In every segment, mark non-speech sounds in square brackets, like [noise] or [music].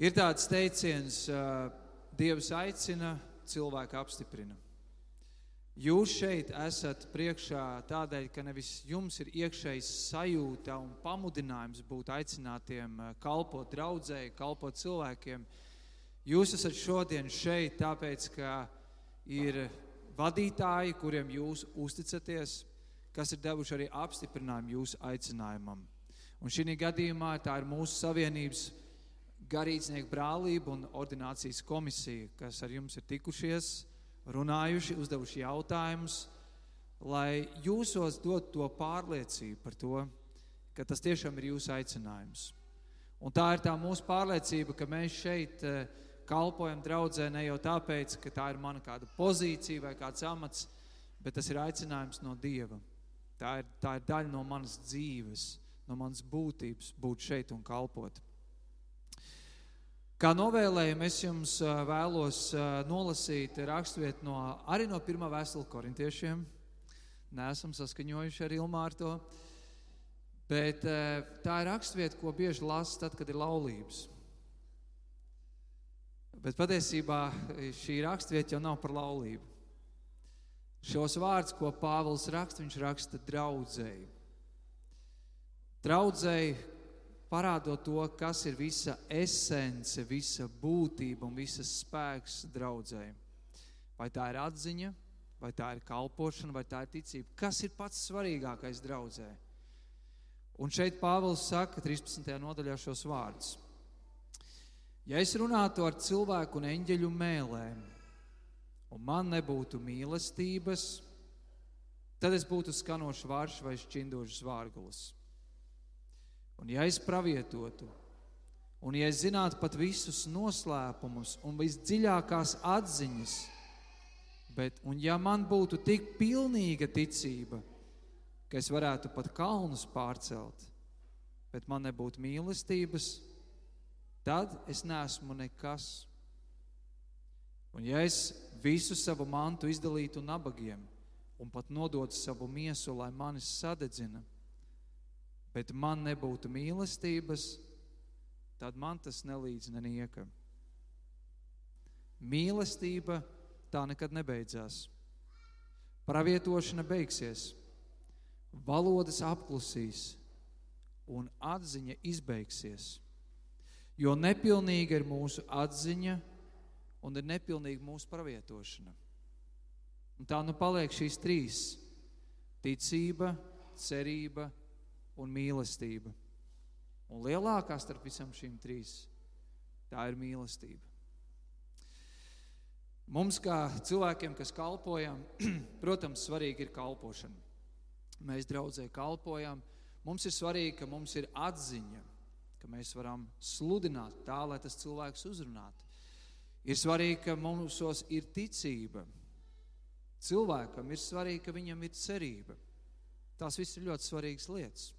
Ir tāds teiciens, Dievs aicina, cilvēku apstiprina. Jūs šeit esat priekšā tādēļ, ka nevis jums ir iekšējs sajūta un pamudinājums būt aicinātiem kalpot draudzēji, kalpot cilvēkiem. Jūs esat šodien šeit tāpēc, ka ir vadītāji, kuriem jūs uzticaties, kas ir devuši arī apstiprinājumu jūsu aicinājumam. Un šī gadījumā tā ir mūsu savienības garīdznieku brālība un ordinācijas komisija, kas ar jums ir tikušies, runājuši, uzdevuši jautājumus, lai jūsos dot to pārliecību par to, ka tas tiešām ir jūsu aicinājums. Un tā ir tā mūsu pārliecība, ka mēs šeit eh, kalpojam draudzē ne jau tāpēc, ka tā ir mana kāda pozīcija vai kāds amats, bet tas ir aicinājums no Dieva. Tā ir, tā ir daļa no manas dzīves no manas būtības būt šeit un kalpot. Kā novēlējumu es jums vēlos nolasīt raksturvietu no, arī no pirmā vēstule korintiešiem. Nesam saskaņojuši ar Ilmāru to. Bet tā ir raksturvieta, ko bieži lasa tad, kad ir laulības. Bet patiesībā šī raksturvieta jau nav par laulību. Šos vārdus, ko Pāvils raksta, viņš raksta draudzēji. Draudzēji parādot to, kas ir visa esence, visa būtība un visas spēks draudzēji. Vai tā ir atziņa, vai tā ir kalpošana, vai tā ir ticība. Kas ir pats svarīgākais draudzē? Un šeit Pāvils saka 13. nodaļā šos vārdus. Ja es runātu ar cilvēku un eņģeļu mēlēm, un man nebūtu mīlestības, tad es būtu skanošs vārš vai šķindošs vārgulis. Un ja es pravietotu, un ja es zinātu pat visus noslēpumus un visdziļākās atziņas, bet, un ja man būtu tik pilnīga ticība, ka es varētu pat kalnus pārcelt, bet man nebūtu mīlestības, tad es neesmu nekas. Un ja es visu savu mantu izdalītu nabagiem un pat nodotu savu miesu, lai manis sadedzina, bet man nebūtu mīlestības, tad man tas nelīdz neniekam. Mīlestība tā nekad nebeidzās. Pravietošana beigsies, valodas apklusīs un atziņa izbeigsies. Jo nepilnīga ir mūsu atziņa un ir nepilnīga mūsu pravietošana. Un tā nu paliek šīs trīs - ticība, cerība un mīlestība. Un lielākā starp visam šīm trīs tā ir mīlestība. Mums, kā cilvēkiem, kas kalpojam, [clears throat] protams, svarīgi ir kalpošana. Mēs draudzē kalpojam. Mums ir svarīgi, ka mums ir atziņa, ka mēs varam sludināt tā, lai tas cilvēks uzrunātu. Ir svarīgi, ka mums ir ticība. Cilvēkam ir svarīgi, ka viņam ir cerība. Tās viss ir ļoti svarīgas lietas.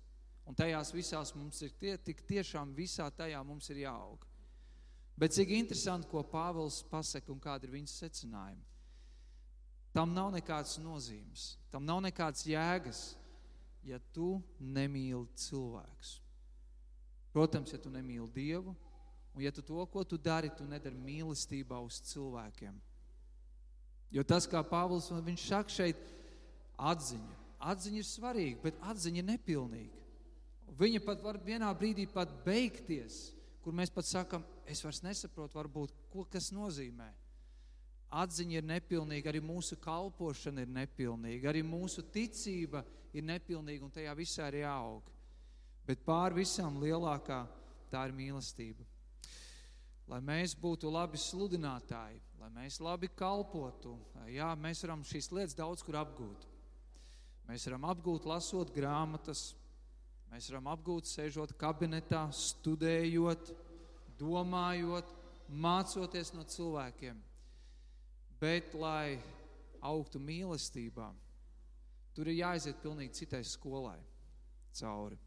Un tajās visās mums ir tie, tik tiešām visā tajā mums ir jāaug. Bet cik interesanti, ko Pāvils pasaka un kāda ir viņas secinājumi. Tam nav nekādas nozīmes, tam nav nekādas jēgas, ja tu nemīli cilvēkus. Protams, ja tu nemīli Dievu, un ja tu to, ko tu dari, tu nedari mīlestībā uz cilvēkiem. Jo tas, kā Pāvils viņš saka šeit, atziņa. Atziņa ir svarīga, bet atziņa ir nepilnīga. Viņa pat var vienā brīdī pat beigties, kur mēs pat sakam, es vairs nesaprotu, varbūt, ko tas nozīmē. Atziņa ir nepilnīga, arī mūsu kalpošana ir nepilnīga, arī mūsu ticība ir nepilnīga, un tajā visā ir jāaug. Bet pār visam lielākā tā ir mīlestība. Lai mēs būtu labi sludinātāji, lai mēs labi kalpotu, jā, mēs varam šīs lietas daudz kur apgūt. Mēs varam apgūt, lasot grāmatas, Mēs varam apgūt, sēžot kabinetā, studējot, domājot, mācoties no cilvēkiem. Bet, lai augtu mīlestībā, tur ir jāiziet pilnīgi citai skolai cauri.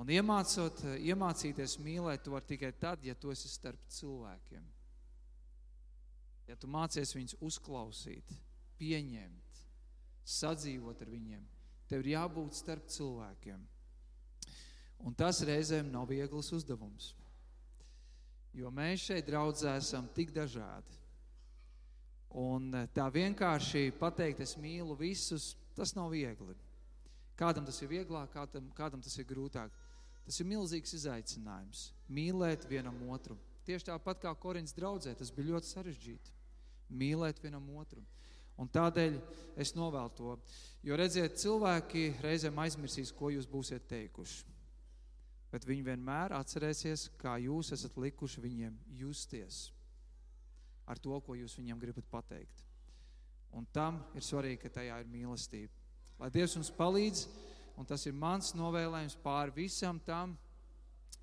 Un iemācot, iemācīties mīlēt, tu vari tikai tad, ja tu esi starp cilvēkiem. Ja tu mācies viņus uzklausīt, pieņemt, sadzīvot ar viņiem, tev ir jābūt starp cilvēkiem. Un tas reizēm nav viegls uzdevums. Jo mēs šeit draudzē esam tik dažādi. Un eh, tā vienkārši pateikt, es mīlu visus, tas nav viegli. Kādam tas ir vieglāk, kādam, kādam tas ir grūtāk. Tas ir milzīgs izaicinājums. Mīlēt vienam otru. Tieši tāpat kā Korintas draudzē, tas bija ļoti sarežģīti. Mīlēt vienam otru. Un tādēļ es novēlu to. Jo redziet, cilvēki reizēm aizmirsīs, ko jūs būsiet teikuši. Bet viņi vienmēr atcerēsies, kā jūs esat likuši viņiem justies ar to, ko jūs viņam gribat pateikt. Un tam ir svarīgi, ka tajā ir mīlestība. Lai Dievs mums palīdz, un tas ir mans novēlējums pāri visam tam,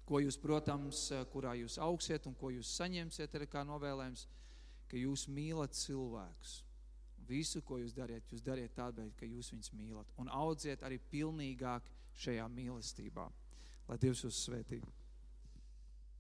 ko jūs, protams, kurā jūs augsiet un ko jūs saņemsiet, ir kā novēlējums, ka jūs mīlat cilvēkus. Visu, ko jūs dariet, jūs dariet tādēļ, ka jūs viņus mīlat. Un audziet arī pilnīgāk šajā mīlestībā. Lai Dievs jūs svētī.